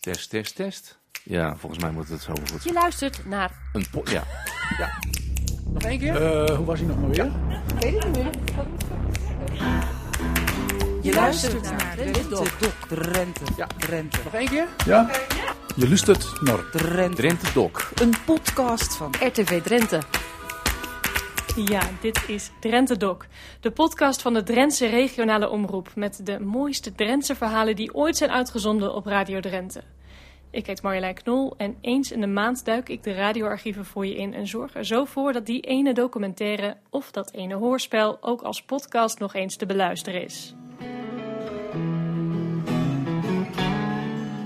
Test, test, test. Ja, volgens mij moet het zo goed. Je luistert naar Een po ja. ja. Nog één keer? Eh, hoe was hij nog maar weer? Je luistert naar Drenthe Dok, Drenthe, Ja. Drenthe, Nog één keer? Ja? Je luistert naar Drenthe. Doc. Een podcast van RTV Drenthe. Ja, dit is Drenthe Doc, de podcast van de Drentse regionale omroep met de mooiste Drentse verhalen die ooit zijn uitgezonden op Radio Drenthe. Ik heet Marjolein Knol en eens in de maand duik ik de radioarchieven voor je in en zorg er zo voor dat die ene documentaire of dat ene hoorspel ook als podcast nog eens te beluisteren is.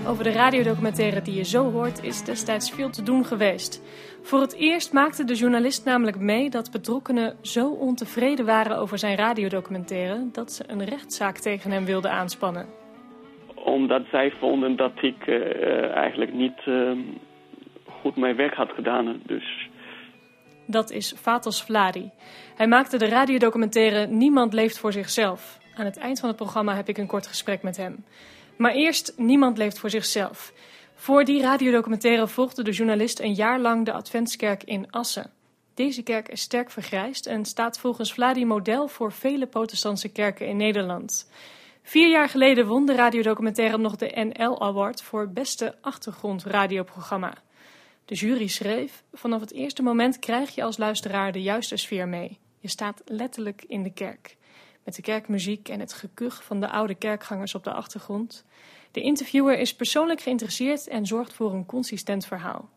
Over de radiodocumentaire die je zo hoort is destijds veel te doen geweest. Voor het eerst maakte de journalist namelijk mee dat betrokkenen zo ontevreden waren over zijn radiodocumentaire dat ze een rechtszaak tegen hem wilden aanspannen. Omdat zij vonden dat ik eh, eigenlijk niet eh, goed mijn werk had gedaan. Dus Dat is Vatos Vladi. Hij maakte de radiodocumentaire Niemand leeft voor zichzelf. Aan het eind van het programma heb ik een kort gesprek met hem. Maar eerst Niemand leeft voor zichzelf. Voor die radiodocumentaire volgde de journalist een jaar lang de Adventskerk in Assen. Deze kerk is sterk vergrijsd en staat volgens Vladi model voor vele protestantse kerken in Nederland. Vier jaar geleden won de radiodocumentaire nog de NL Award voor beste achtergrondradioprogramma. De jury schreef: Vanaf het eerste moment krijg je als luisteraar de juiste sfeer mee. Je staat letterlijk in de kerk. Met de kerkmuziek en het gekuch van de oude kerkgangers op de achtergrond. De interviewer is persoonlijk geïnteresseerd en zorgt voor een consistent verhaal.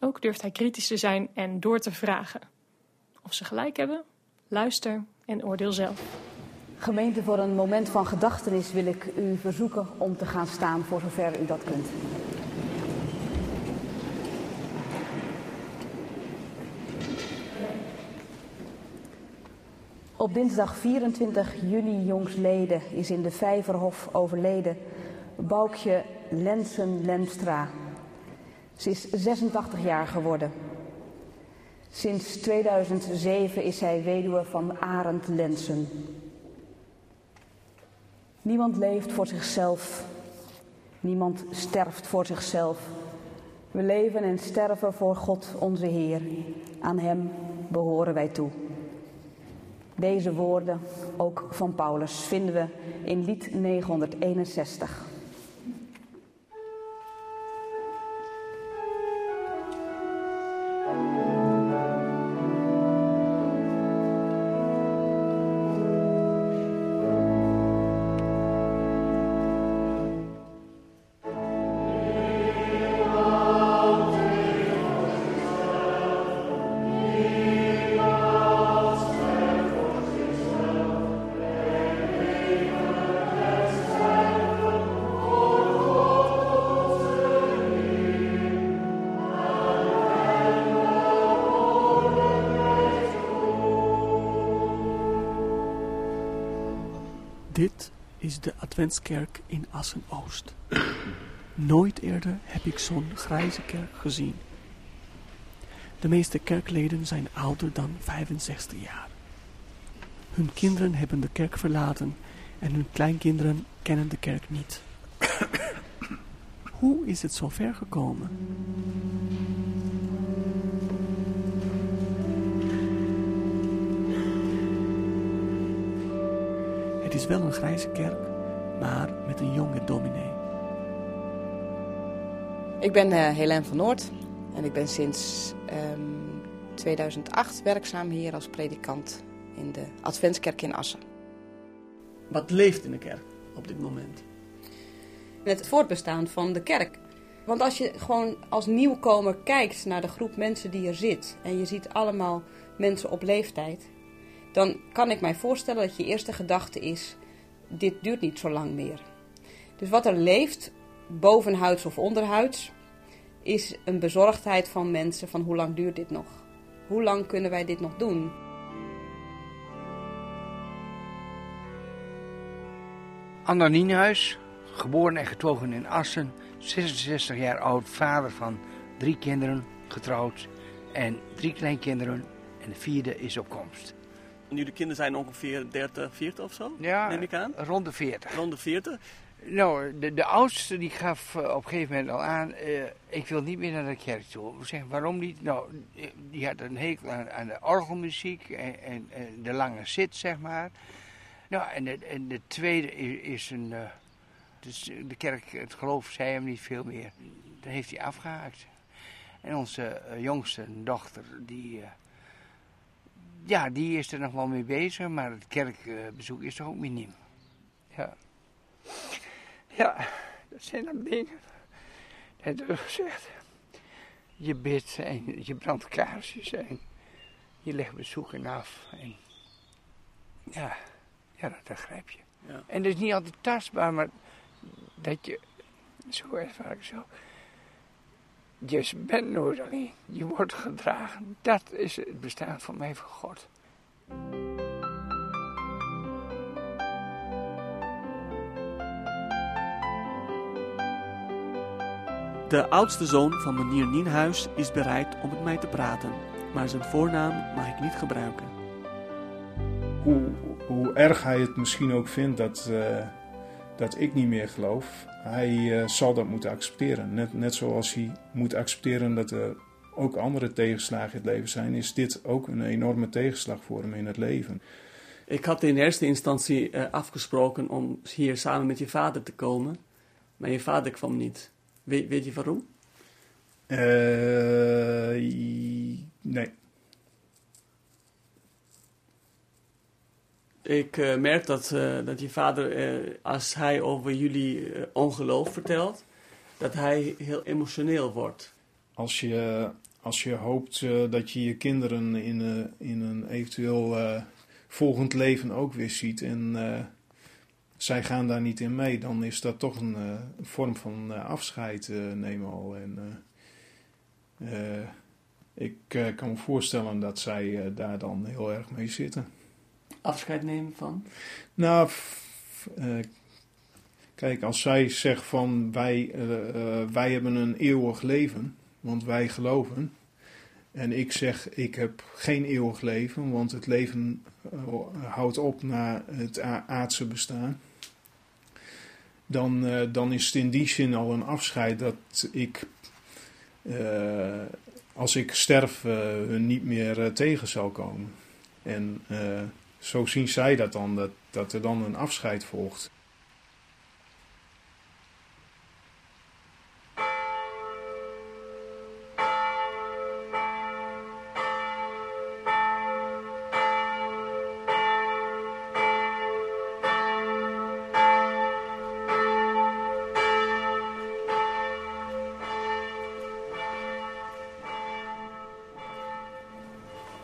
Ook durft hij kritisch te zijn en door te vragen. Of ze gelijk hebben? Luister en oordeel zelf. Gemeente, voor een moment van gedachtenis wil ik u verzoeken om te gaan staan voor zover u dat kunt. Op dinsdag 24 juni jongsleden is in de Vijverhof overleden Boukje Lensen Lenstra. Ze is 86 jaar geworden. Sinds 2007 is zij weduwe van Arend Lensen. Niemand leeft voor zichzelf. Niemand sterft voor zichzelf. We leven en sterven voor God onze Heer. Aan Hem behoren wij toe. Deze woorden, ook van Paulus, vinden we in lied 961. Dit is de Adventskerk in Assen-Oost. Nooit eerder heb ik zo'n grijze kerk gezien. De meeste kerkleden zijn ouder dan 65 jaar. Hun kinderen hebben de kerk verlaten en hun kleinkinderen kennen de kerk niet. Hoe is het zo ver gekomen? Wel een grijze kerk, maar met een jonge dominee. Ik ben eh Helene van Noord en ik ben sinds ehm, 2008 werkzaam hier als predikant in de Adventskerk in Assen. Wat leeft in de kerk op dit moment? Het voortbestaan van de kerk. Want als je gewoon als nieuwkomer kijkt naar de groep mensen die er zit en je ziet allemaal mensen op leeftijd, dan kan ik mij voorstellen dat je eerste gedachte is: dit duurt niet zo lang meer. Dus wat er leeft, bovenhuids of onderhuids, is een bezorgdheid van mensen van hoe lang duurt dit nog? Hoe lang kunnen wij dit nog doen? Anna Nienhuis, geboren en getogen in Assen, 66 jaar oud, vader van drie kinderen, getrouwd en drie kleinkinderen en de vierde is op komst. Jullie kinderen zijn ongeveer 30, 40 of zo, Ja, neem ik aan. rond de 40. Rond de 40. Nou, de, de oudste die gaf eh, op een gegeven moment al aan, eh, ik wil niet meer naar de kerk toe. We zeggen, waarom niet? Nou, eh, die had een hekel aan, aan de orgelmuziek en, en, en de lange zit, zeg maar. Nou, en de, en de tweede is, is een, dus de kerk, het geloof zei hem niet veel meer. Dan heeft hij afgehaakt. En onze jongste dochter, die, ja, die is er nog wel mee bezig, maar het kerkbezoek is toch ook miniem. Ja. Ja, dat zijn dan dingen. Het wordt gezegd. Je bidt en je brandt kaarsjes en je legt bezoeken af. En ja, ja, dat begrijp je. Ja. En dat is niet altijd tastbaar, maar dat je, zo ervaar ik zo, je bent nooit alleen. Je wordt gedragen. Dat is het bestaan van mij voor God. De oudste zoon van meneer Nienhuis is bereid om met mij te praten, maar zijn voornaam mag ik niet gebruiken. hoe, hoe erg hij het misschien ook vindt dat, eh, dat ik niet meer geloof, hij eh, zal dat moeten accepteren. Net, net zoals hij moet accepteren dat er ook andere tegenslagen in het leven zijn, is dit ook een enorme tegenslag voor hem in het leven. Ik had in eerste instantie eh, afgesproken om hier samen met je vader te komen, maar je vader kwam niet. Weet, weet je waarom? I- nee. Ik eh, merk dat, eh, dat je vader, eh, als hij over jullie ongeloof vertelt, dat hij heel emotioneel wordt. Als je, als je hoopt dat je je kinderen in, in een eventueel volgend leven ook weer ziet en zij gaan daar niet in mee, dan is dat toch een vorm van afscheid nemen al. En, ik kan me voorstellen dat zij daar dan heel erg mee zitten. Afscheid nemen van? Nou, eh, kijk, als zij zegt van wij, eh, eh, wij hebben een eeuwig leven, want wij geloven. En ik zeg ik heb geen eeuwig leven, want het leven houdt op na het aardse bestaan. Dan, dan is het in die zin al een afscheid dat ik, als ik sterf, eh, hun niet meer tegen zal komen. En zo zien zij dat dan, dat, dat er dan een afscheid volgt.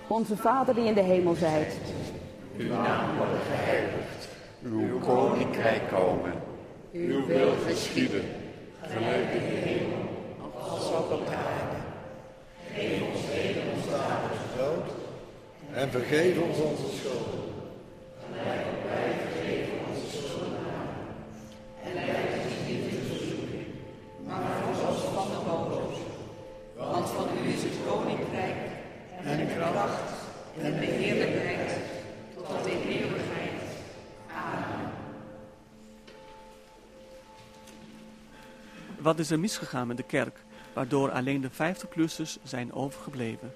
Onze Vader die in de hemel zijt. Uw naam wordt geheiligd. Uw koninkrijk komen. Uw wil geschieden. Gelijk in de hemel, als op de aarde. Geef ons heden ons dagelijks brood. En vergeef ons onze schulden. Wat is er misgegaan met de kerk, waardoor alleen de 50-plussers zijn overgebleven?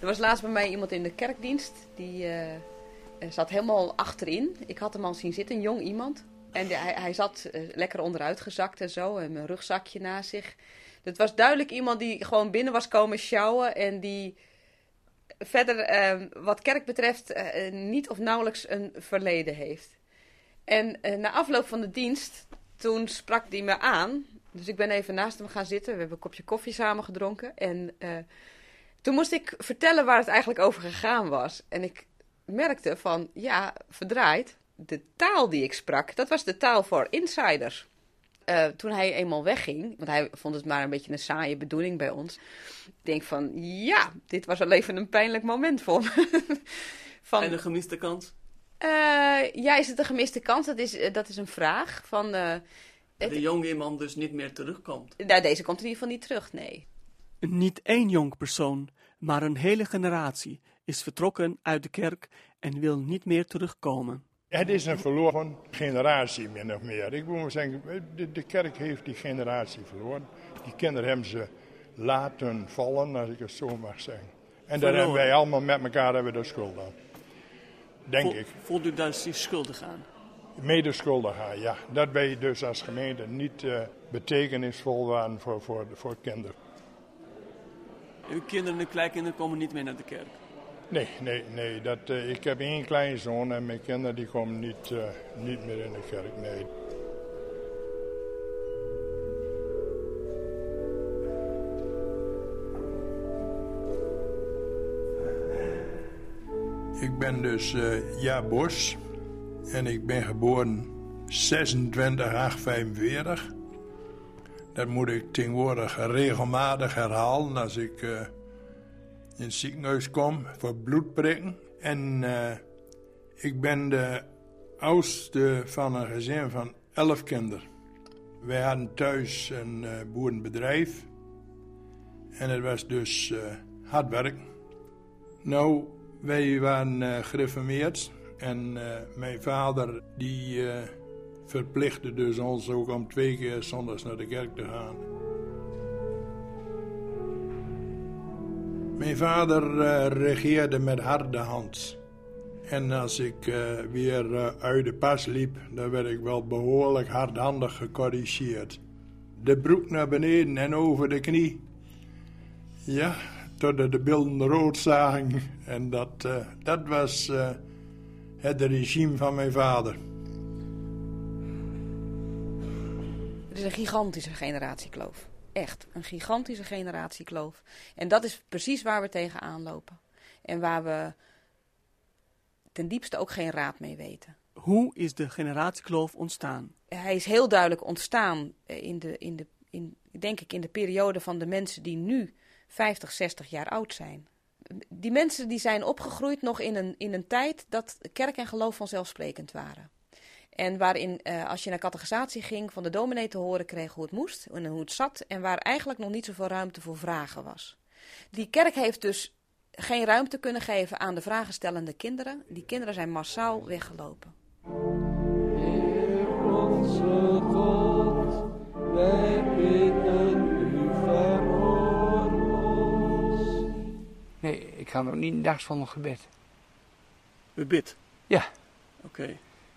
Er was laatst bij mij iemand in de kerkdienst. Die eh, eh, zat helemaal achterin. Ik had hem al zien zitten, een jong iemand. En die- hij, hij zat eh, lekker onderuit gezakt en zo. En een rugzakje naast zich. Het was duidelijk iemand die gewoon binnen was komen sjouwen. En die verder, eh, wat kerk betreft, niet of nauwelijks een verleden heeft. En na afloop van de dienst, toen sprak hij me aan. Dus ik ben even naast hem gaan zitten. We hebben een kopje koffie samen gedronken. En eh, toen moest ik vertellen waar het eigenlijk over gegaan was. En ik merkte van, ja, verdraaid. De taal die ik sprak, dat was de taal voor insiders. Eh, toen hij eenmaal wegging, want hij vond het maar een beetje een saaie bedoeling bij ons. Ik denk van, ja, dit was wel even een pijnlijk moment voor me. van, En de gemiste kans? eh, ja, is het een gemiste kans? Dat is, dat is een vraag. Van, de jonge iemand dus niet meer terugkomt. nou, deze komt in ieder geval niet terug, nee. Niet één jong persoon, maar een hele generatie is vertrokken uit de kerk en wil niet meer terugkomen. Het is een verloren generatie, min of meer. Ik moet maar zeggen, de, de kerk heeft die generatie verloren. Die kinderen hebben ze laten vallen, als ik het zo mag zeggen. En daar hebben wij allemaal met elkaar hebben de schuld aan. Denk Vo- ik. Voelt u daar zich schuldig aan? Medeschuldig aan, ja. Dat wij dus als gemeente niet eh, betekenisvol waren voor, voor, voor kinderen. Uw kinderen en kleinkinderen komen niet meer naar de kerk. Nee, nee, nee. Dat, eh, ik heb één kleinzoon en mijn kinderen die komen niet, eh, niet meer in de kerk, nee. Ik ben dus eh Ja Bos en ik ben geboren 26 8 45. Dat moet ik tegenwoordig regelmatig herhalen als ik eh, in het ziekenhuis kom voor bloedprikken. En eh, ik ben de oudste van een gezin van 11 kinderen. Wij hadden thuis een eh, boerenbedrijf. En het was dus hard werk. Nou, wij waren gereformeerd. En eh, mijn vader die eh, verplichtte dus ons ook om twee keer zondags naar de kerk te gaan. Mijn vader eh, regeerde met harde hand. En als ik weer uit de pas liep, dan werd ik wel behoorlijk hardhandig gecorrigeerd. De broek naar beneden en over de knie. Ja, totdat de beelden rood zagen. En dat, dat was het regime van mijn vader. Het is een gigantische generatiekloof. Echt, een gigantische generatiekloof. En dat is precies waar we tegenaan lopen. En waar we ten diepste ook geen raad mee weten. Hoe is de generatiekloof ontstaan? Hij is heel duidelijk ontstaan eh, in de, in de, in, denk ik, in de periode van de mensen die nu 50, 60 jaar oud zijn. Die mensen die zijn opgegroeid nog in een, in een tijd dat kerk en geloof vanzelfsprekend waren. En waarin, eh, als je naar catechisatie ging, van de dominee te horen kreeg hoe het moest en hoe het zat. En waar eigenlijk nog niet zoveel ruimte voor vragen was. Die kerk heeft dus geen ruimte kunnen geven aan de vragenstellende kinderen. Die kinderen zijn massaal weggelopen. Onze God, wij ga nog niet dags van een gebed. U bidt? Ja. Oké.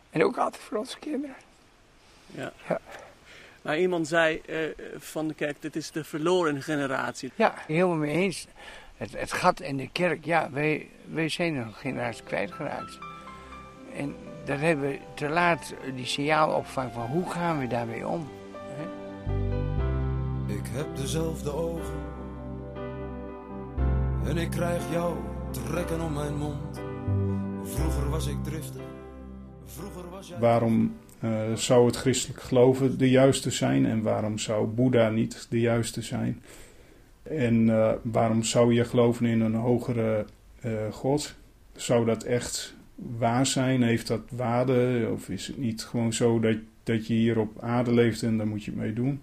En ook altijd voor onze kinderen. Ja. Ja. Maar iemand zei eh, van de kerk, dit is de verloren generatie. Ja, helemaal mee eens. Het, het gat in de kerk, ja, wij, wij zijn een generatie kwijtgeraakt. En dat hebben we te laat die signaal opvangen van hoe gaan we daarmee om. Hè? Ik heb dezelfde ogen. En ik krijg jou trekken om mijn mond. Vroeger was ik driftig. Vroeger was jij... Waarom eh, zou het christelijk geloven de juiste zijn en waarom zou Boeddha niet de juiste zijn? En eh, waarom zou je geloven in een hogere eh, God? Zou dat echt waar zijn? Heeft dat waarde? Of is het niet gewoon zo dat, dat je hier op aarde leeft en daar moet je het mee doen?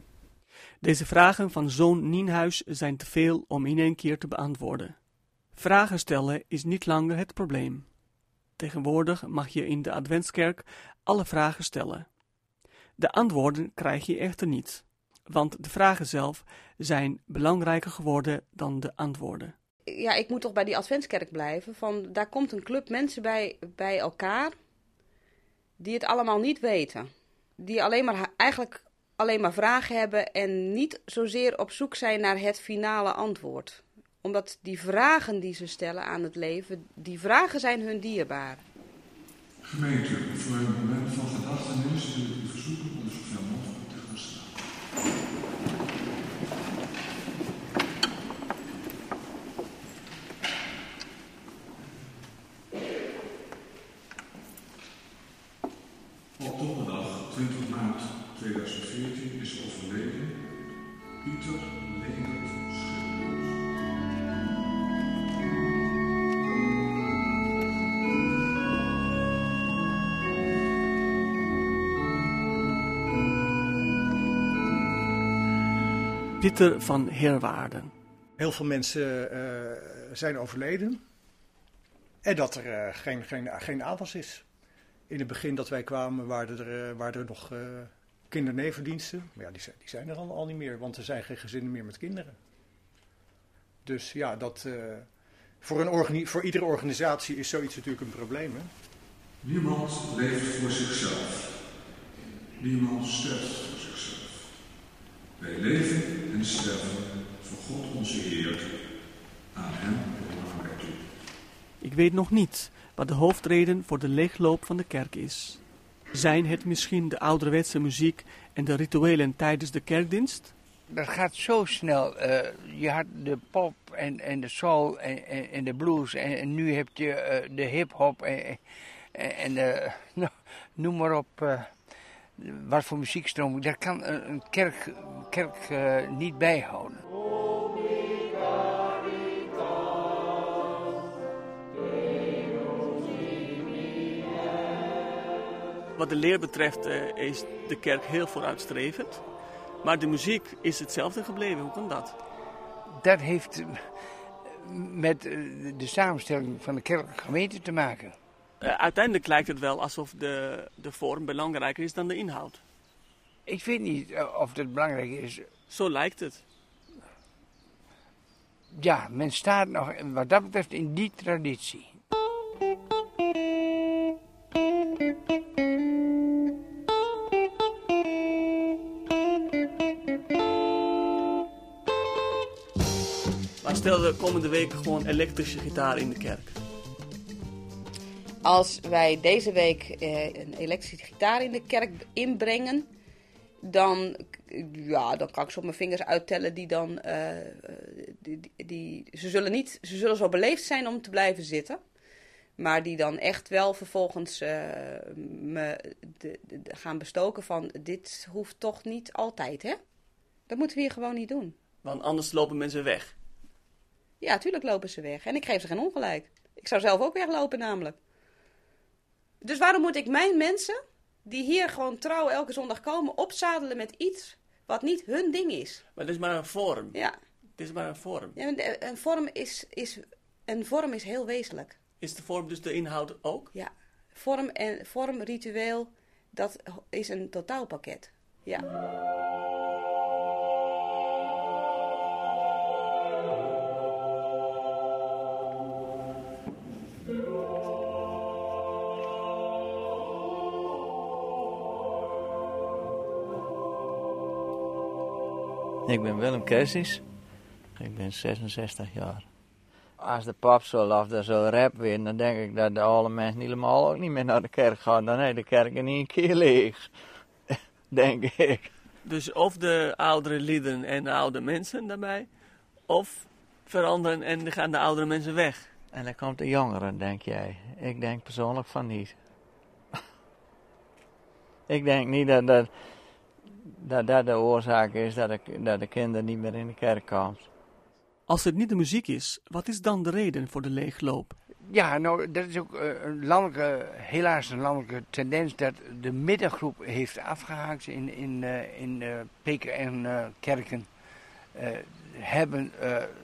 Deze vragen van zoon Nienhuis zijn te veel om in één keer te beantwoorden. Vragen stellen is niet langer het probleem. Tegenwoordig mag je in de Adventskerk alle vragen stellen. De antwoorden krijg je echter niet, want de vragen zelf zijn belangrijker geworden dan de antwoorden. ja, ik moet toch bij die adventskerk blijven. Van, daar komt een club mensen bij, bij elkaar die het allemaal niet weten. Die alleen maar, eigenlijk alleen maar vragen hebben en niet zozeer op zoek zijn naar het finale antwoord. Omdat die vragen die ze stellen aan het leven, die vragen zijn hun dierbaar. Gemeente, voor een moment van gedachtenis Pieter van Heerwaarden. Heel veel mensen eh, zijn overleden. En dat er eh, geen, geen, geen aanwas is. In het begin dat wij kwamen waren er, eh, waren er nog uh, kindernevendiensten. Maar ja, die zijn, die zijn er al, al niet meer, want er zijn geen gezinnen meer met kinderen. Dus ja, dat, uh, voor, een voor iedere organisatie is zoiets natuurlijk een probleem. Hè? Niemand leeft voor zichzelf. Niemand sterft. Wij leven en sterven voor God onze Heer. Aan Hem behoren wij toe. Ik weet nog niet wat de hoofdreden voor de leegloop van de kerk is. Zijn het misschien de ouderwetse muziek en de rituelen tijdens de kerkdienst? Dat gaat zo snel. Uh, je had de pop en, en de soul en, en, en de blues en, en, nu heb je uh, de hip-hop en, en uh, nou, noem maar op. wat voor muziekstroming. Daar kan een kerk, kerk niet bijhouden. Wat de leer betreft uh, is de kerk heel vooruitstrevend. Maar de muziek is hetzelfde gebleven. Hoe kan dat? Dat heeft met de samenstelling van de kerkelijke gemeente te maken. Uh, uiteindelijk lijkt het wel alsof de, de vorm belangrijker is dan de inhoud. Ik weet niet uh, of dat belangrijk is. Zo lijkt het. Ja, men staat nog wat dat betreft in die traditie. stel de komende week gewoon elektrische gitaar in de kerk. Als wij deze week eh, een elektrische gitaar in de kerk inbrengen, dan, ja, dan kan ik zo op mijn vingers uittellen die dan. Uh, die, die, ze, zullen niet, ze zullen zo beleefd zijn om te blijven zitten. Maar die dan echt wel vervolgens uh, me de, de, gaan bestoken van dit hoeft toch niet altijd, hè? Dat moeten we hier gewoon niet doen. Want anders lopen mensen weg. Ja, tuurlijk lopen ze weg. En ik geef ze geen ongelijk. Ik zou zelf ook weglopen namelijk. Dus waarom moet ik mijn mensen, die hier gewoon trouw elke zondag komen, opzadelen met iets wat niet hun ding is? Maar het is maar een vorm. Ja. Het is maar een vorm. Ja, een vorm is, is, een vorm is heel wezenlijk. Is de vorm dus de inhoud ook? Ja. Vorm en vorm, ritueel, dat is een totaalpakket. Ja. Ik ben Willem Kersies. Ik ben 66 jaar. Als de pap zo laf dat zo rap weer, dan denk ik dat de alle mensen helemaal ook niet meer naar de kerk gaan. Dan heeft de kerk in één keer leeg. denk ik. Dus of de oudere lieden en de oude mensen daarbij, of veranderen en dan gaan de oudere mensen weg. En dan komt de jongeren, denk jij? Ik denk persoonlijk van niet. ik denk niet dat dat dat dat de oorzaak is dat, ik, dat de kinderen niet meer in de kerk komen. Als het niet de muziek is, wat is dan de reden voor de leegloop? Ja, nou, dat is ook uh, een landelijke, helaas een landelijke tendens dat de middengroep heeft afgehaakt in, in, uh, in uh, Peken en kerken. hebben,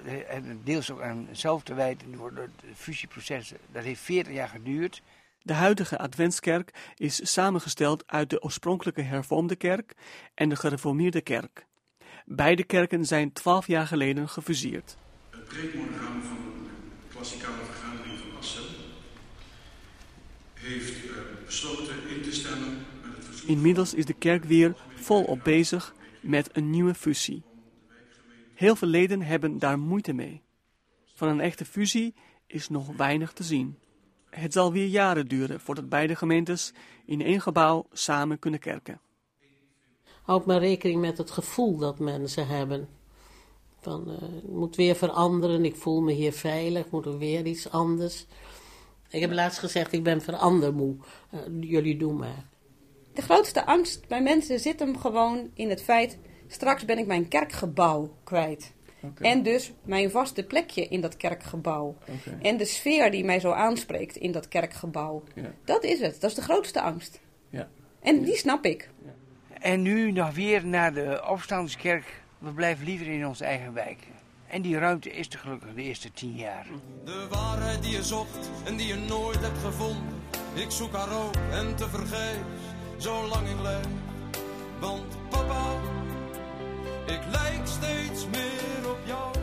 hebben deels ook aan zelf te wijten door het fusieproces. Dat heeft 40 jaar geduurd. De huidige Adventskerk is samengesteld uit de oorspronkelijke hervormde kerk en de gereformeerde kerk. Beide kerken zijn twaalf jaar geleden gefuseerd. Het preekmonogram van de klassikale vergadering van Assen heeft uh, besloten in te stemmen met het verzoek. Inmiddels is de kerk weer volop bezig met een nieuwe fusie. Heel veel leden hebben daar moeite mee. Van een echte fusie is nog weinig te zien. Het zal weer jaren duren voordat beide gemeentes in één gebouw samen kunnen kerken. Houd maar rekening met het gevoel dat mensen hebben. Van, uh, het moet weer veranderen, ik voel me hier veilig, moet er weer iets anders. Ik heb laatst gezegd, ik ben verandermoe. Uh, jullie doen maar. De grootste angst bij mensen zit hem gewoon in het feit... straks ben ik mijn kerkgebouw kwijt. Okay. En dus mijn vaste plekje in dat kerkgebouw. Okay. En de sfeer die mij zo aanspreekt in dat kerkgebouw. Ja. Dat is het. Dat is de grootste angst. Ja. En die snap ik. Ja. En nu nog weer naar de opstandskerk. We blijven liever in onze eigen wijk. En die ruimte is er gelukkig de eerste tien jaar. De waarheid die je zocht en die je nooit hebt gevonden. Ik zoek haar ook en te vergeefs, zolang ik leef. Want papa, ik lijk steeds meer op jou.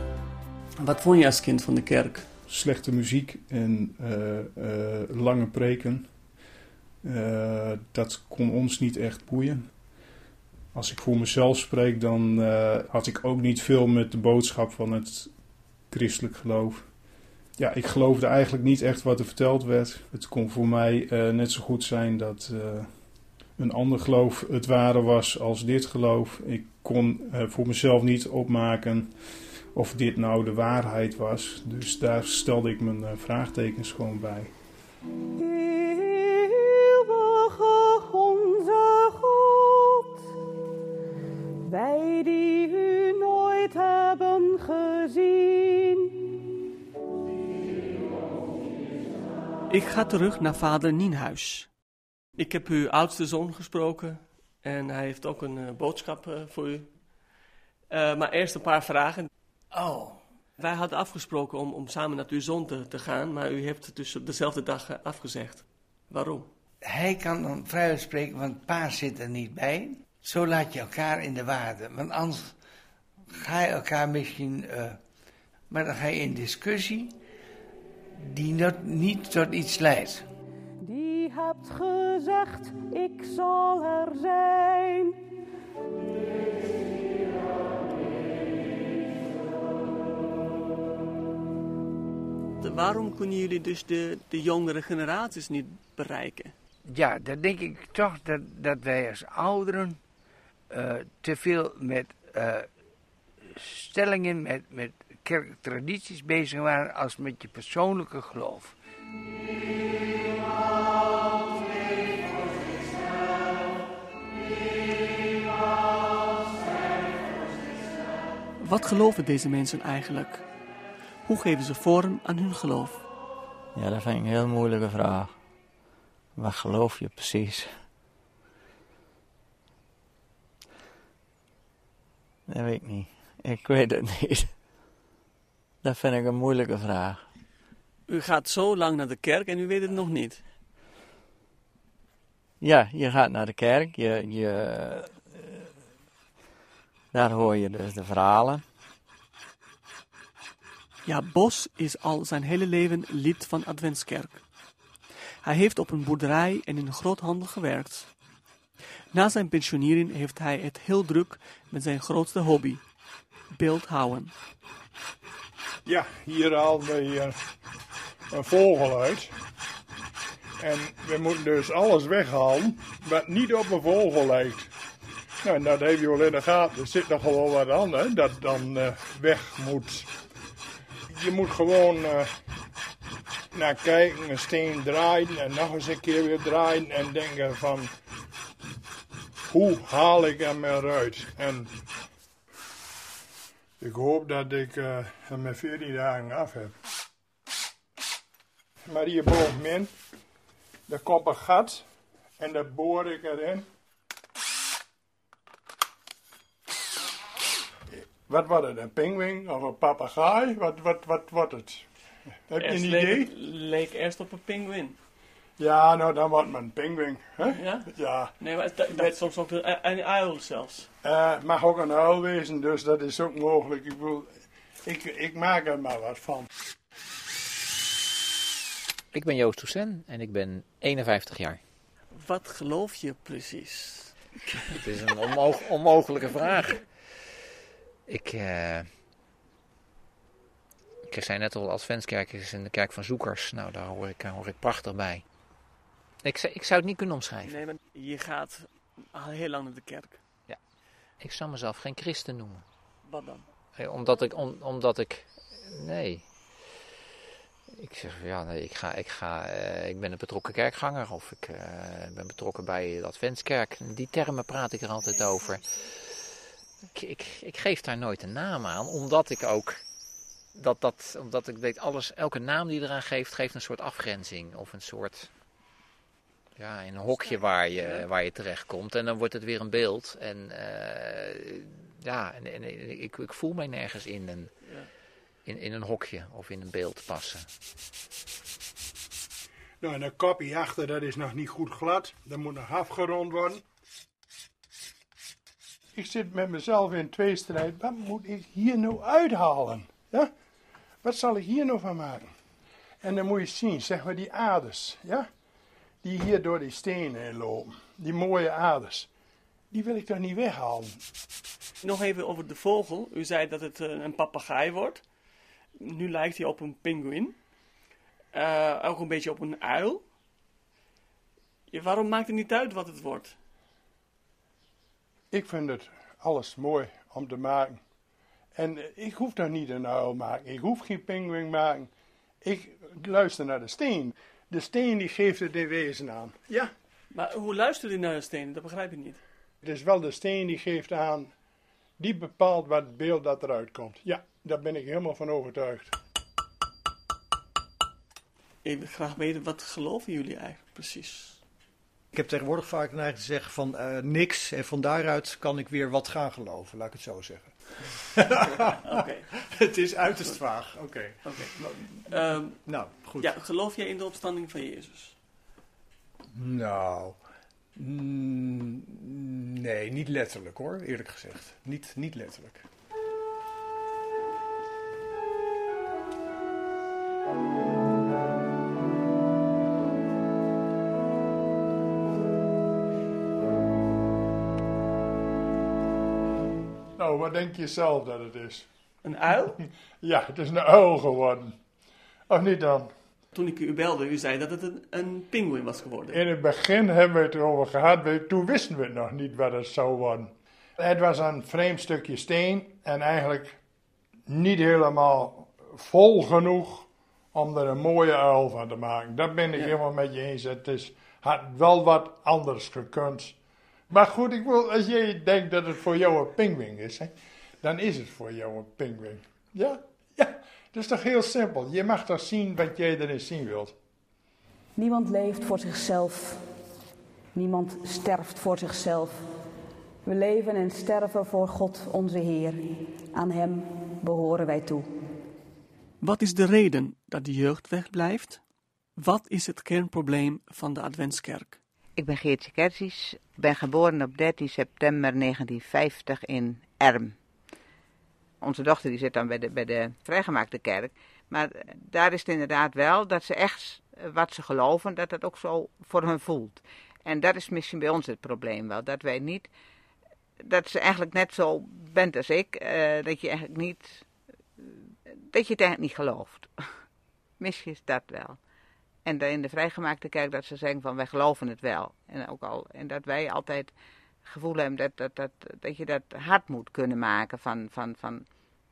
Wat vond je als kind van de kerk? Slechte muziek en eh, eh, lange preken. Eh, dat kon ons niet echt boeien. Als ik voor mezelf spreek, dan eh, had ik ook niet veel met de boodschap van het christelijk geloof. Ja, ik geloofde eigenlijk niet echt wat er verteld werd. Het kon voor mij eh, net zo goed zijn dat eh, een ander geloof het ware was als dit geloof. Ik kon eh, voor mezelf niet opmaken of dit nou de waarheid was. Dus daar stelde ik mijn eh, vraagtekens gewoon bij. Eeuwige onze God, wij die u nooit hebben gezien. Ik ga terug naar vader Nienhuis. Ik heb uw oudste zoon gesproken en hij heeft ook een eh, boodschap eh, voor u. Eh, maar eerst een paar vragen. Oh. Wij hadden afgesproken om, om samen naar uw zoon te, te gaan, maar u heeft het dus op dezelfde dag afgezegd. Waarom? Hij kan dan vrij spreken, want pa zit er niet bij. Zo laat je elkaar in de waarde. Want anders ga je elkaar misschien... maar dan ga je in discussie die niet tot iets leidt. Die hebt gezegd, ik zal er zijn. Waarom kunnen jullie dus de, de jongere generaties niet bereiken? Ja, dan denk ik toch dat, dat wij als ouderen eh, te veel met eh, stellingen, met, met kerktradities bezig waren als met je persoonlijke geloof. Wat geloven deze mensen eigenlijk? Hoe geven ze vorm aan hun geloof? Ja, dat vind ik een heel moeilijke vraag. Wat geloof je precies? Dat weet ik niet. Ik weet het niet. Dat vind ik een moeilijke vraag. U gaat zo lang naar de kerk en u weet het nog niet. Ja, je gaat naar de kerk. Je, je, daar hoor je dus de verhalen. Ja, Bos is al zijn hele leven lid van Adventskerk. Hij heeft op een boerderij en in een groothandel gewerkt. Na zijn pensionering heeft hij het heel druk met zijn grootste hobby, beeldhouden. Ja, hier halen we hier een vogel uit. En we moeten dus alles weghalen wat niet op een vogel lijkt. Nou, en dat heb je wel in de gaten. Er zit nog wel wat aan, hè, dat dan eh, weg moet. Je moet gewoon eh, naar kijken, een steen draaien en nog eens een keer weer draaien en denken van... Hoe haal ik hem eruit? En ik hoop dat ik eh, hem met 14 dagen af heb. Maar hier bovenin, daar komt een gat en daar boor ik erin. Wat wordt het, een pinguïn of een papegaai? Wat, wat, wat wordt het? Heb je een idee? Leek, het- leek eerst op een pinguïn. Ja, nou dan wordt het een pinguïn. Hè? Ja? Ja. Nee, maar dacht soms ook een, uil zelfs. Eh, mag ook een uil wezen, dus dat is ook mogelijk. Ik, bedoel, ik, ik maak er maar wat van. Ik ben Joost Toussaint en ik ben 51 jaar. Wat geloof je precies? Het is een onmo- onmogelijke vraag. Ik, eh, ik zei net al, Adventskerk is in de kerk van zoekers. Nou, daar hoor ik, hoor ik prachtig bij. Ik, zou- ik zou het niet kunnen omschrijven. Nee, maar je gaat al heel lang naar de kerk. Ja. Ik zou mezelf geen christen noemen. Wat dan? Eh, Omdat ik, om- omdat ik, nee. Ik zeg, ja, nee, ik, ga, ik, ga, eh, ik ben een betrokken kerkganger of ik eh, ben betrokken bij de Adventskerk. Die termen praat ik er altijd over. Ik, ik, ik geef daar nooit een naam aan, omdat ik ook, dat, dat, omdat ik weet, alles, elke naam die je eraan geeft, geeft een soort afgrenzing of een soort, ja, een hokje waar je, waar je terechtkomt. En dan wordt het weer een beeld. En eh, ja, en, en ik, ik voel mij nergens in een, in, in een hokje of in een beeld passen. Nou, en de kopje achter, dat is nog niet goed glad. Dat moet nog afgerond worden. Ik zit met mezelf in tweestrijd. Wat moet ik hier nou uithalen? Ja? Wat zal ik hier nou van maken? En dan moet je zien, zeg maar die aders, ja? Die hier door die stenen lopen. Die mooie aders. Die wil ik toch niet weghalen? Nog even over de vogel. U zei dat het eh, een papegaai wordt. Nu lijkt hij op een pinguïn. Eh, ook een beetje op een uil. Ja, waarom maakt het niet uit wat het wordt? Ik vind het alles mooi om te maken. En eh, ik hoef daar niet een uil maken. Ik hoef geen pinguïn maken. Ik luister naar de steen. De steen die geeft het in wezen aan. Ja. Maar hoe luistert u naar de steen? Dat begrijp ik niet. Het is wel de steen die geeft aan. Die bepaalt wat het beeld dat eruit komt. Ja, daar ben ik helemaal van overtuigd. Ik wil graag weten, wat geloven jullie eigenlijk precies? Ik heb tegenwoordig vaak neiging te zeggen van eh, niks en van daaruit kan ik weer wat gaan geloven, laat ik het zo zeggen. Het is uiterst vaag, oké. Oké. Ehm, nou, goed. Ja, geloof jij in de opstanding van Jezus? Nou, mm, nee, niet letterlijk hoor, eerlijk gezegd. Niet, niet letterlijk. Wat denk je zelf dat het is? Een uil? Ja, het is een uil geworden. Of niet dan? Toen ik u belde, u zei dat het een, een pinguïn was geworden. In het begin hebben we het erover gehad, toen wisten we het nog niet wat het zou worden. Het was een vreemd stukje steen en eigenlijk niet helemaal vol genoeg om er een mooie uil van te maken. Dat ben ik Ja. helemaal met je eens. Het is, had wel wat anders gekund. Maar goed, ik wil, als jij denkt dat het voor jou een pinguïn is, hè, dan is het voor jou een pinguïn. Ja, ja, dat is toch heel simpel. Je mag toch zien wat jij erin zien wilt. Niemand leeft voor zichzelf. Niemand sterft voor zichzelf. We leven en sterven voor God onze Heer. Aan Hem behoren wij toe. Wat is de reden dat de jeugd wegblijft? Wat is het kernprobleem van de Adventskerk? Ik ben Geertje Kersies. Ik ben geboren op 13 september 1950 in Erm. Onze dochter die zit dan bij de, bij de vrijgemaakte kerk. Maar eh, daar is het inderdaad wel dat ze echt eh, wat ze geloven, dat dat ook zo voor hen voelt. En dat is misschien bij ons het probleem wel. Dat wij niet, dat ze eigenlijk net zo bent als ik, eh, dat je eigenlijk niet, dat je het eigenlijk niet gelooft. misschien is dat wel. En in de vrijgemaakte kerk dat ze zeggen van wij geloven het wel. En, ook al, en dat wij altijd het gevoel hebben dat, dat, dat, dat je dat hard moet kunnen maken van, van, van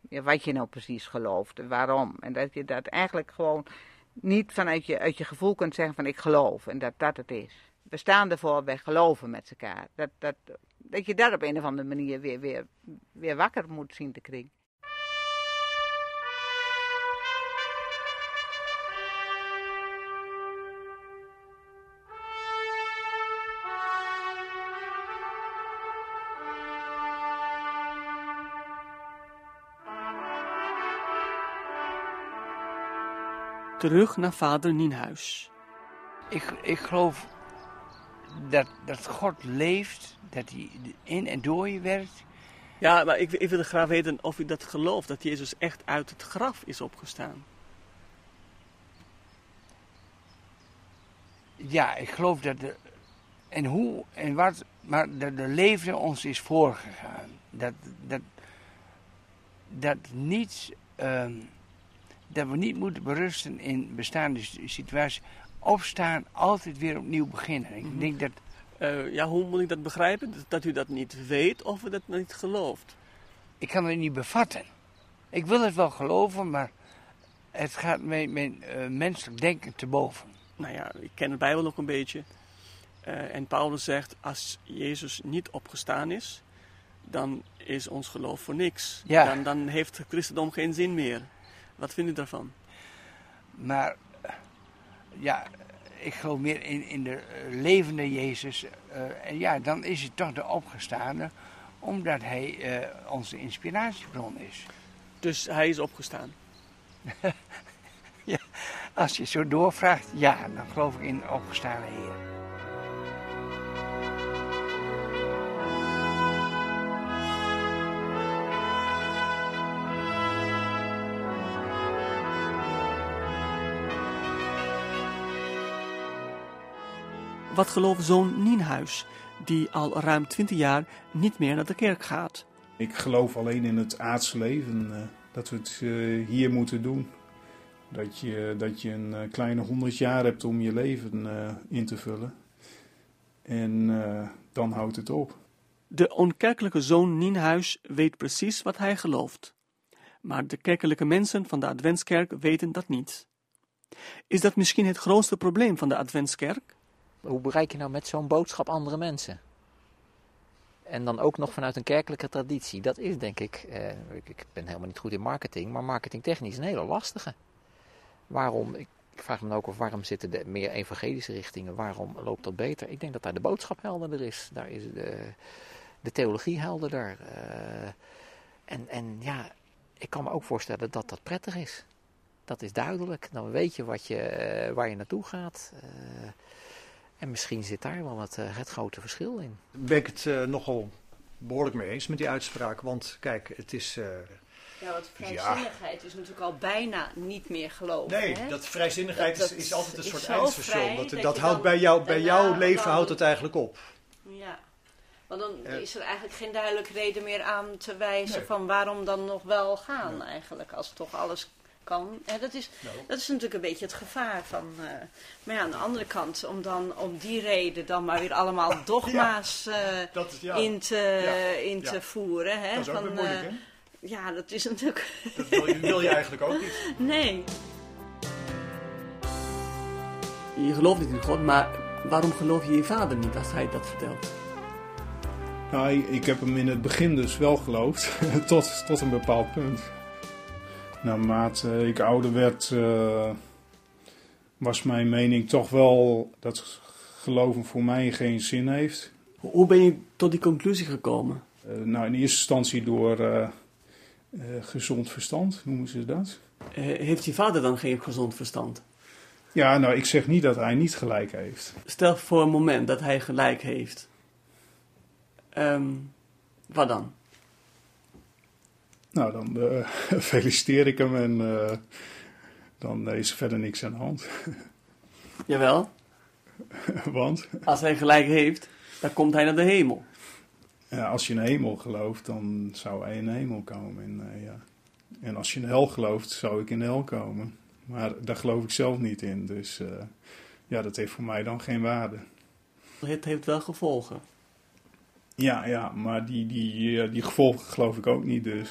wat je nou precies gelooft en waarom. En dat je dat eigenlijk gewoon niet vanuit je, uit je gevoel kunt zeggen van ik geloof en dat dat het is. We staan ervoor, wij geloven met elkaar. Dat, dat, dat je daar op een of andere manier weer, weer, weer wakker moet zien te krijgen. Terug naar vader Nienhuis. Ik, ik geloof dat, dat God leeft, dat hij in en door je werkt. Ja, maar ik, ik wil graag weten of u dat gelooft, dat Jezus echt uit het graf is opgestaan. Ja, ik geloof dat de, en hoe en wat, maar dat de leven ons is voorgegaan. Dat, dat, dat, niets, ehm, dat we niet moeten berusten in bestaande situaties. Opstaan, altijd weer opnieuw beginnen. Ik denk dat Eh, ja, hoe moet ik dat begrijpen? Dat- u dat niet weet of u dat niet gelooft? Ik kan het niet bevatten. Ik wil het wel geloven, maar het gaat mijn, mijn eh, menselijk denken te boven. Nou ja, ik ken de Bijbel ook een beetje. Eh, en Paulus zegt, als Jezus niet opgestaan is, dan is ons geloof voor niks. Ja. Dan, dan heeft het christendom geen zin meer. Wat vindt u daarvan? Maar ja, ik geloof meer in, in de eh, levende Jezus. eh, en ja, dan is het toch de opgestaande, omdat hij eh, onze inspiratiebron is. Dus hij is opgestaan. Als je zo doorvraagt, ja, dan geloof ik in een opgestane Heer. Wat gelooft zoon Nienhuis, die al ruim 20 jaar niet meer naar de kerk gaat? Ik geloof alleen in het aardse leven, eh, dat we het eh, hier moeten doen. Dat je, dat je een eh, kleine honderd jaar hebt om je leven in te vullen. En dan houdt het op. De onkerkelijke zoon Nienhuis weet precies wat hij gelooft. Maar de kerkelijke mensen van de Adventskerk weten dat niet. Is dat misschien het grootste probleem van de Adventskerk? Hoe bereik je nou met zo'n boodschap andere mensen? En dan ook nog vanuit een kerkelijke traditie. Dat is denk ik, eh, ik, ben helemaal niet goed in marketing, maar marketingtechnisch een hele lastige. Waarom, ik vraag me ook af waarom zitten de meer evangelische richtingen, waarom loopt dat beter? Ik denk dat daar de boodschap helderder is. Daar is de, de theologie helderder. eh, en, en ja, ik kan me ook voorstellen dat dat prettig is. Dat is duidelijk. Dan weet je, wat je eh, waar je naartoe gaat. eh, en misschien zit daar wel het, eh, het grote verschil in. ben ik het eh, nogal behoorlijk mee eens met die uitspraak. Want kijk, het is. eh, Ja, want vrijzinnigheid is natuurlijk al bijna niet meer geloven. nee, hè? dat vrijzinnigheid Dat- is, is altijd een is soort eindstation. Dat, dat dat houdt bij, jou, bij jouw leven houdt het eigenlijk op. Ja, want dan is er eigenlijk geen duidelijke reden meer aan te wijzen Nee. van waarom dan nog wel gaan eigenlijk, als toch alles kan. En dat, is, Nou. dat is natuurlijk een beetje het gevaar van... eh, maar ja, aan de andere kant, om dan om die reden dan maar weer allemaal dogma's eh, dat is- ja. in, te, Ja. in Ja. te voeren. Hè, Dat is ook van, weer moeilijk, eh, hè? Ja, dat is natuurlijk... Dat wil je, wil je eigenlijk ook niet. Nee. Je gelooft niet in God, maar waarom geloof je je vader niet als hij dat vertelt? Nou, ik- ik heb hem in het begin dus wel geloofd, tot, tot een bepaald punt. Naarmate ik ouder werd, eh, was mijn mening toch wel dat geloven voor mij geen zin heeft. Hoe ben je tot die conclusie gekomen? Eh, nou, in eerste instantie door eh, gezond verstand, noemen ze dat. Heeft je vader dan geen gezond verstand? Ja, nou, ik zeg niet dat hij niet gelijk heeft. Stel voor een moment dat hij gelijk heeft. Ehm, wat dan? Nou, dan eh, feliciteer ik hem en eh, dan is er verder niks aan de hand. Jawel, Want als hij gelijk heeft, dan komt hij naar de hemel. ja, als je in de hemel gelooft, dan zou hij in de hemel komen. En, eh, ja. en als je in de hel gelooft, zou ik in de hel komen. Maar daar geloof ik zelf niet in. Dus ja, dat heeft voor mij dan geen waarde. Het heeft wel gevolgen. Ja, ja maar die, die, die gevolgen geloof ik ook niet dus.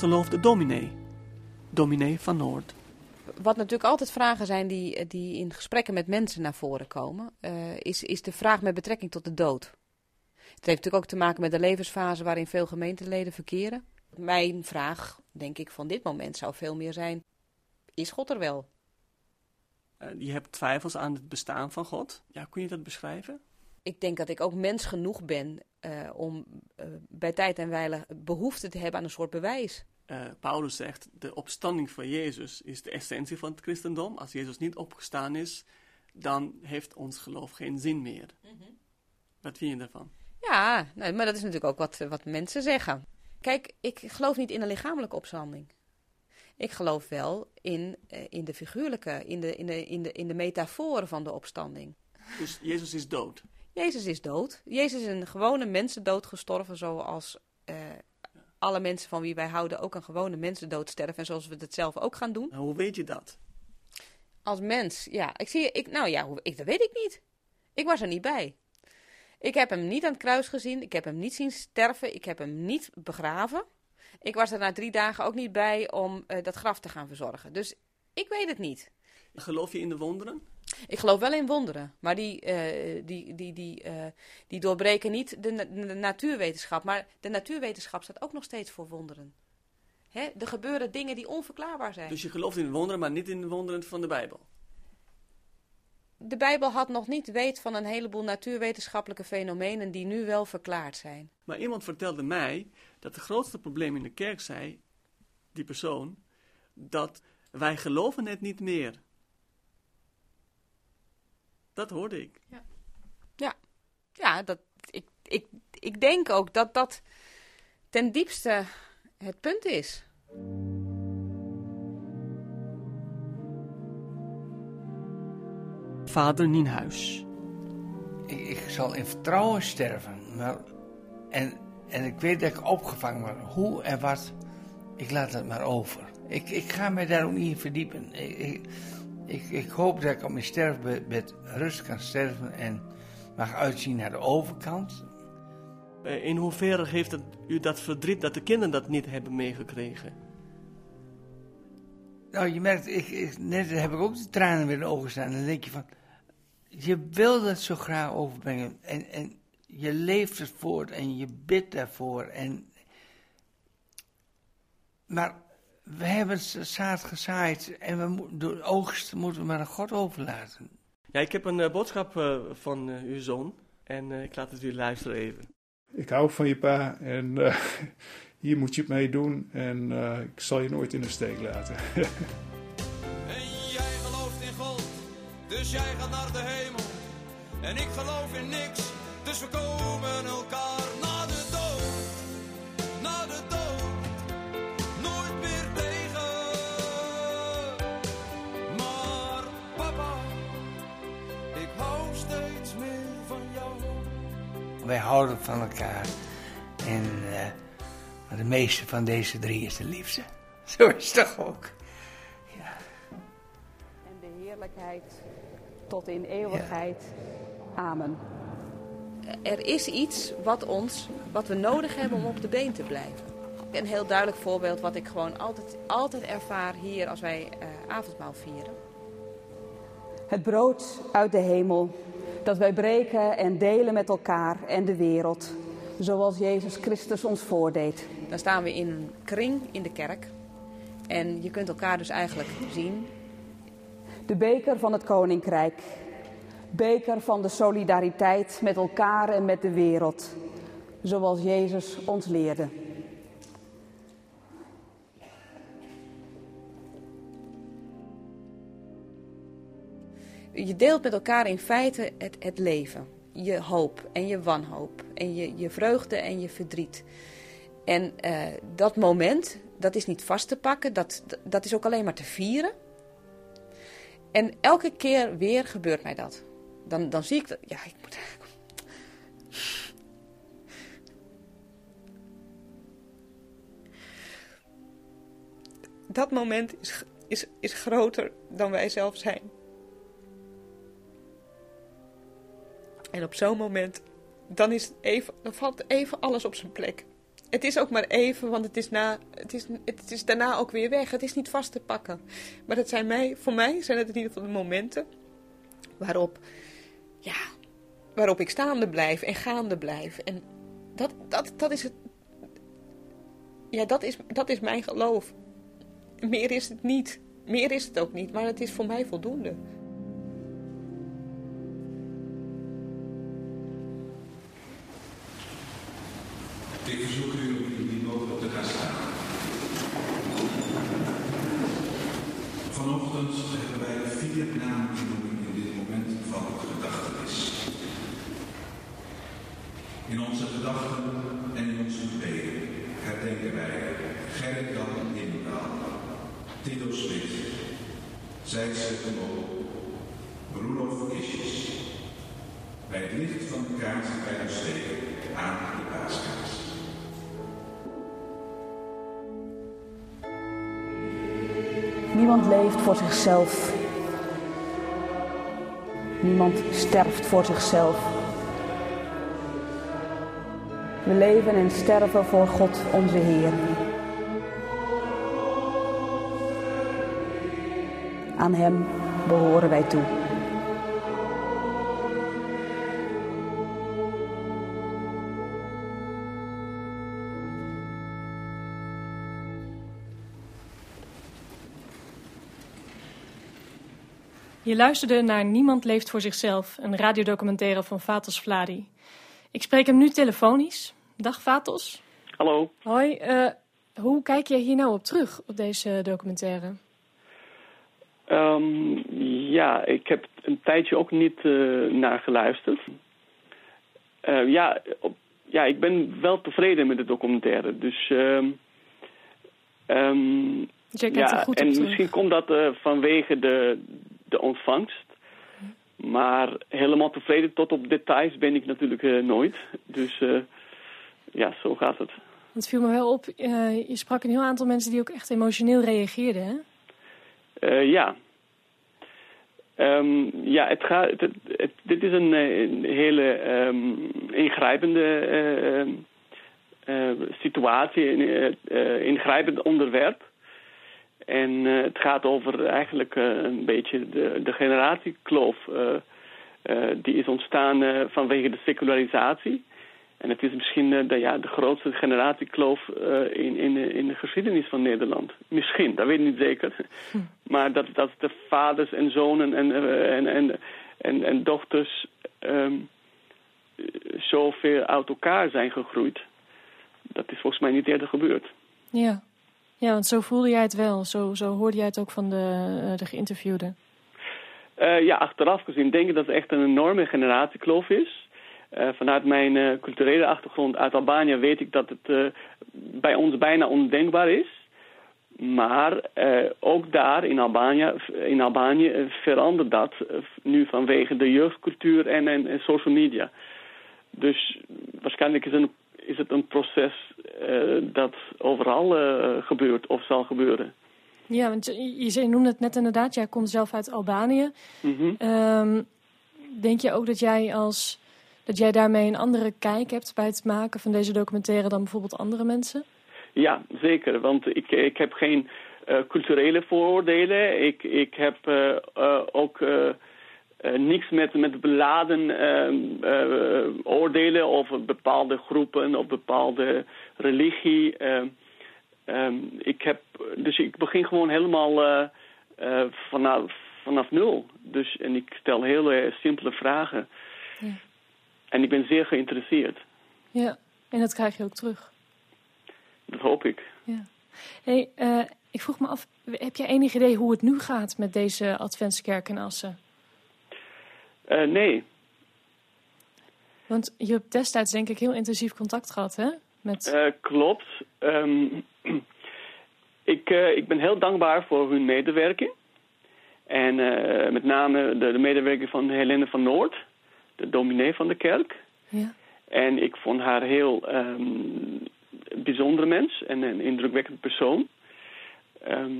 Wat gelooft de dominee? Dominee van Noord. Wat natuurlijk altijd vragen zijn die, die in gesprekken met mensen naar voren komen, eh, is, is de vraag met betrekking tot de dood. Het heeft natuurlijk ook te maken met de levensfase waarin veel gemeenteleden verkeren. Mijn vraag, denk ik, van dit moment zou veel meer zijn: is God er wel? Eh, je hebt twijfels aan het bestaan van God. Ja, kun je dat beschrijven? Ik denk dat ik ook mens genoeg ben eh, om eh, bij tijd en wijle behoefte te hebben aan een soort bewijs. Eh, Paulus zegt, de opstanding van Jezus is de essentie van het christendom. Als Jezus niet opgestaan is, dan heeft ons geloof geen zin meer. Wat vind je daarvan? Ja, nou, maar dat is natuurlijk ook wat, wat mensen zeggen. Kijk, ik geloof niet in een lichamelijke opstanding. Ik geloof wel in, eh, in de figuurlijke, in de, in, de, in, de, in de metaforen van de opstanding. Dus Jezus is dood. Jezus is dood. Jezus is een gewone mensendood gestorven, zoals eh, alle mensen van wie wij houden ook een gewone mensendood sterven. En zoals we het zelf ook gaan doen. Nou, hoe weet je dat? Als mens, ja. Ik zie, ik, nou ja, ik, dat weet ik niet. Ik was er niet bij. Ik heb hem niet aan het kruis gezien. Ik heb hem niet zien sterven. Ik heb hem niet begraven. Ik was er na drie dagen ook niet bij om eh, dat graf te gaan verzorgen. Dus ik weet het niet. Geloof je in de wonderen? Ik geloof wel in wonderen, maar die, eh, die, die, die, eh, die doorbreken niet de, na- de natuurwetenschap. Maar de natuurwetenschap staat ook nog steeds voor wonderen. Hè? Er gebeuren dingen die onverklaarbaar zijn. Dus je gelooft in wonderen, maar niet in de wonderen van de Bijbel. De Bijbel had nog niet weet van een heleboel natuurwetenschappelijke fenomenen die nu wel verklaard zijn. Maar iemand vertelde mij dat het grootste probleem in de kerk zei, die persoon, dat wij geloven het niet meer. Dat hoorde ik. Ja, ja dat, ik, ik, ik denk ook dat dat ten diepste het punt is. Vader Nienhuis. Ik, ik zal in vertrouwen sterven. Maar, en, en ik weet dat ik opgevangen word. Hoe en wat, ik laat het maar over. Ik, ik ga me daar ook niet in verdiepen. Ik, ik, ik, ik hoop dat ik op mijn sterfbed rust kan sterven en mag uitzien naar de overkant. Eh, In hoeverre heeft het u dat verdriet dat de kinderen dat niet hebben meegekregen? Nou, je merkt, ik, ik, net heb ik ook de tranen weer in de ogen staan. Dan denk je van, je wil het zo graag overbrengen. En, en je leeft het voort en je bidt daarvoor. En, maar we hebben het zaad gezaaid en we mo- de oogst moeten we maar aan God overlaten. Ja, ik heb een eh, boodschap eh, van eh, uw zoon en eh, ik laat het u luisteren even. Ik hou van je pa en eh, hier moet je het mee doen en eh, ik zal je nooit in de steek laten. Jij gelooft in God, dus jij gaat naar de hemel. En ik geloof in niks, dus we komen elkaar na de dood. Na de dood, Wij houden van elkaar. En eh, maar de meeste van deze drie is de liefste. Zo is het toch ook. En de heerlijkheid tot in eeuwigheid. Amen. Er is iets wat, ons, wat we nodig hebben om op de been te blijven. Een heel duidelijk voorbeeld wat ik gewoon altijd, altijd ervaar hier als wij eh, avondmaal vieren. Het brood uit de hemel dat wij breken en delen met elkaar en de wereld. Zoals Jezus Christus ons voordeed. Dan staan we in een kring in de kerk. En je kunt elkaar dus eigenlijk zien. De beker van het koninkrijk. Beker van de solidariteit met elkaar en met de wereld. Zoals Jezus ons leerde. Je deelt met elkaar in feite het, het leven. Je hoop en je wanhoop. En je, je vreugde en je verdriet. En eh, dat moment, dat is niet vast te pakken. Dat, dat is ook alleen maar te vieren. En elke keer weer gebeurt mij dat. Dan, dan zie ik dat. Ja, ik moet. Dat moment is, is, is groter dan wij zelf zijn. En op zo'n moment, dan, is even, dan valt even alles op zijn plek. Het is ook maar even, want het is, na, het, is, het is daarna ook weer weg. Het is niet vast te pakken. Maar dat zijn mij, voor mij zijn het in ieder geval de momenten waarop, ja, waarop ik staande blijf en gaande blijf. En dat, dat, dat is het. Ja, dat is, dat is mijn geloof. Meer is het niet. Meer is het ook niet, maar het is voor mij voldoende. Leeft voor zichzelf. Niemand sterft voor zichzelf. We leven en sterven voor God onze Heer. Aan Hem behoren wij toe. Je luisterde naar Niemand leeft voor zichzelf, een radiodocumentaire van Vatos Vladi. Ik spreek hem nu telefonisch. Dag Vatos. Hallo. Hoi, eh, hoe kijk je hier nou op terug, op deze documentaire? Ehm, ja, ik heb een tijdje ook niet eh, naar geluisterd. Eh, ja, op, ja, ik ben wel tevreden met de documentaire. Dus, ehm, Dus jij ja, en misschien komt dat vanwege de, de ontvangst. Maar helemaal tevreden tot op details ben ik natuurlijk eh, nooit. Dus eh, ja, zo gaat het. Het viel me wel op, eh, je sprak een heel aantal mensen die ook echt emotioneel reageerden, hè? Ja. Ehm, ja, het gaat, dit is een, een hele ehm, ingrijpende eh, ehm, eh, situatie, een ingrijpend onderwerp. En eh, het gaat over eigenlijk eh, een beetje de, de generatiekloof. eh, die is ontstaan vanwege de secularisatie. En het is misschien de, ja, de grootste generatiekloof in, in, de- in de geschiedenis van Nederland. Misschien, dat weet ik niet zeker. Maar dat, dat de vaders en zonen en, en, en, en, en dochters ehm zoveel uit elkaar zijn gegroeid. Dat is volgens mij niet eerder gebeurd. Ja. Ja, want zo voelde jij het wel. Zo, zo hoorde jij het ook van de, eh, de geïnterviewden. Eh, ja, achteraf gezien denk ik dat het echt een enorme generatiekloof is. Eh, vanuit mijn culturele achtergrond uit Albanië weet ik dat het bij ons bijna ondenkbaar is. Maar ook daar in Albanië, in Albanië verandert dat nu vanwege de jeugdcultuur en, en, en social media. Dus waarschijnlijk is, een, is het een proces eh, dat overal eh, gebeurt of zal gebeuren. Ja, want je, je, noemde het net inderdaad, jij komt zelf uit Albanië. Mhm. Ehm, denk je ook dat jij, als, dat jij daarmee een andere kijk hebt bij het maken van deze documentaire dan bijvoorbeeld andere mensen? Ja, zeker. Want ik, ik heb geen eh, culturele vooroordelen. Ik, ik heb ook eh, niks met, met beladen ehm, eh, oordelen over bepaalde groepen of bepaalde religie. Ehm, ehm, ik heb, dus ik begin gewoon helemaal eh, vanaf, vanaf nul. Dus, en ik stel hele simpele vragen. Ja. En ik ben zeer geïnteresseerd. Ja, en dat krijg je ook terug. Dat hoop ik. Ja. Hey, ik vroeg me af, heb jij enig idee hoe het nu gaat met deze Adventskerk in Assen? Eh, nee, Want je hebt destijds denk ik heel intensief contact gehad, hè? Met... Eh, klopt. Ehm, ik, eh, ik ben heel dankbaar voor hun medewerking. En met name de, de medewerking van Helene van Noord, de dominee van de kerk. Ja. En ik vond haar heel ehm bijzonder mens en een indrukwekkend persoon. Ehm,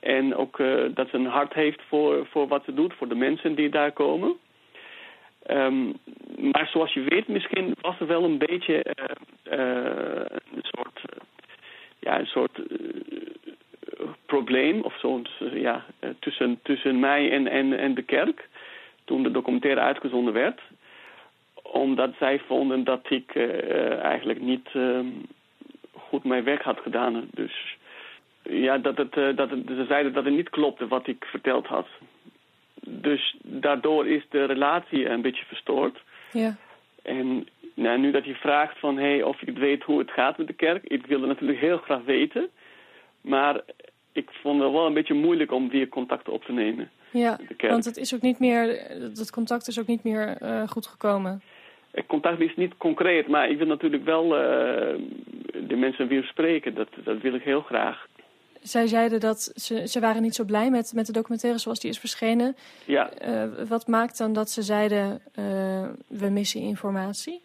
en ook dat ze een hart heeft voor, voor wat ze doet, voor de mensen die daar komen. Ehm, maar zoals je weet, misschien was er wel een beetje eh, eh, een soort, eh, ja, een soort probleem of zo, ja, tussen, tussen mij en, en, en de kerk toen de documentaire uitgezonden werd. Omdat zij vonden dat ik eigenlijk niet ehm, goed mijn werk had gedaan. Dus ja, dat het, dat het, ze zeiden dat het niet klopte wat ik verteld had. Dus daardoor is de relatie een beetje verstoord. Ja. En nou, nu dat je vraagt van hey, of ik weet hoe het gaat met de kerk, ik wilde natuurlijk heel graag weten. Maar ik vond het wel een beetje moeilijk om weer contact op te nemen. Ja, want het is ook niet meer, dat contact is ook niet meer eh, goed gekomen. Het contact is niet concreet, maar ik wil natuurlijk wel eh, de mensen weer spreken. Dat, dat wil ik heel graag. Zij zeiden dat ze, ze waren niet zo blij met, met de documentaire zoals die is verschenen. Ja, Eh, wat maakt dan dat ze zeiden, eh, we missen informatie?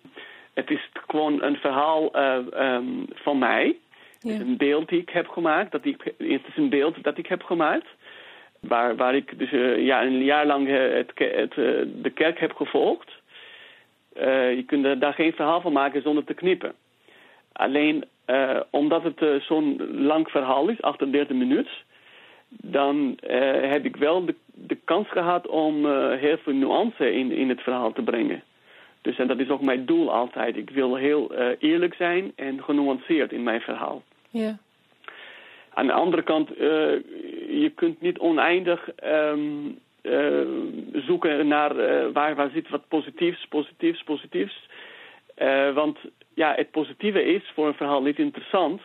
het is gewoon een verhaal eh, ehm, van mij. Een beeld die ik heb gemaakt. Dat ik, het is een beeld dat ik heb gemaakt. Waar, waar ik dus ja, een jaar lang het, het, de kerk heb gevolgd. Je kunt daar geen verhaal van maken zonder te knippen. Alleen eh, omdat het eh, zo'n lang verhaal is, 38 minuten, dan eh, heb ik wel de, de kans gehad om heel veel nuance in, in het verhaal te brengen. Dus en dat is ook mijn doel altijd. Ik wil heel eerlijk zijn en genuanceerd in mijn verhaal. Ja. Aan de andere kant, je kunt niet oneindig ehm, eh, zoeken naar waar, waar zit wat positiefs, positiefs, positiefs. Want ja, het positieve is voor een verhaal niet interessant.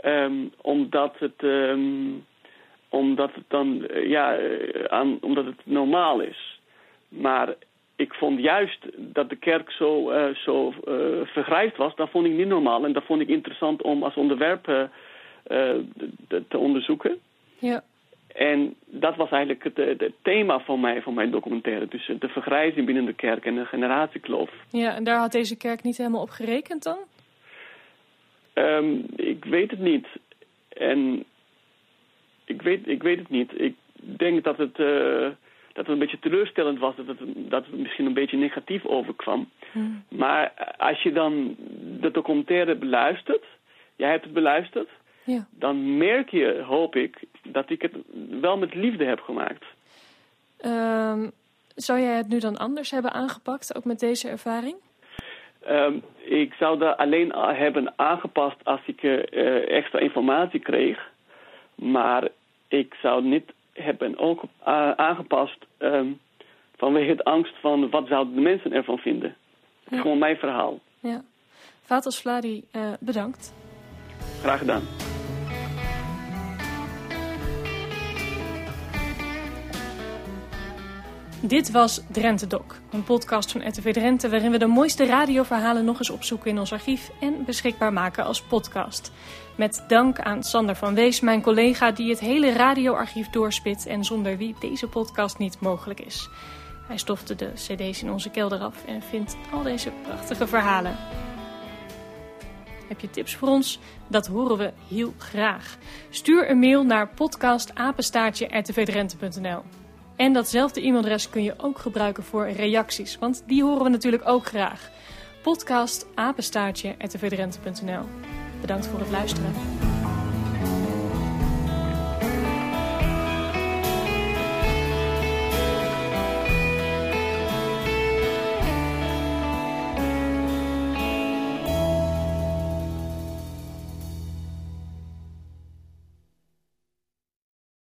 ehm, omdat het... ehm, omdat het dan, eh, ja, eh, omdat het normaal is. Maar ik vond juist dat de kerk zo, eh, zo vergrijsd was, dat vond ik niet normaal. En dat vond ik interessant om als onderwerp te onderzoeken. Ja. En dat was eigenlijk het, eh, het thema van, mij, van mijn documentaire. Dus eh, de vergrijzing binnen de kerk en de generatiekloof. Ja, en daar had deze kerk niet helemaal op gerekend dan? Ehm, ik weet het niet. En ik weet, ik weet het niet. Ik denk dat het, eh, dat het een beetje teleurstellend was. Dat het, dat het misschien een beetje negatief overkwam. Maar als je dan de documentaire beluistert, jij hebt het beluisterd, Ja. dan merk je, hoop ik, dat ik het wel met liefde heb gemaakt. Ehm, zou jij het nu dan anders hebben aangepakt, ook met deze ervaring? Ehm, ik zou dat alleen hebben aangepast als ik eh, extra informatie kreeg. Maar ik zou niet hebben ook a- aangepast ehm, vanwege het angst van wat zouden de mensen ervan vinden. Gewoon mijn verhaal. Ja. Vatos Vladi, eh, bedankt. Graag gedaan. Dit was Drenthe Doc, een podcast van RTV Drenthe waarin we de mooiste radioverhalen nog eens opzoeken in ons archief en beschikbaar maken als podcast. Met dank aan Sander van Wees, mijn collega die het hele radioarchief doorspit en zonder wie deze podcast niet mogelijk is. Hij stofte de cd's in onze kelder af en vindt al deze prachtige verhalen. Heb je tips voor ons? Dat horen we heel graag. Stuur een mail naar podcastapenstaartje.rtvdrenthe.nl En datzelfde e-mailadres kun je ook gebruiken voor reacties, want die horen we natuurlijk ook graag. Podcast apenstaartje.rtvdrenthe.nl Bedankt voor het luisteren.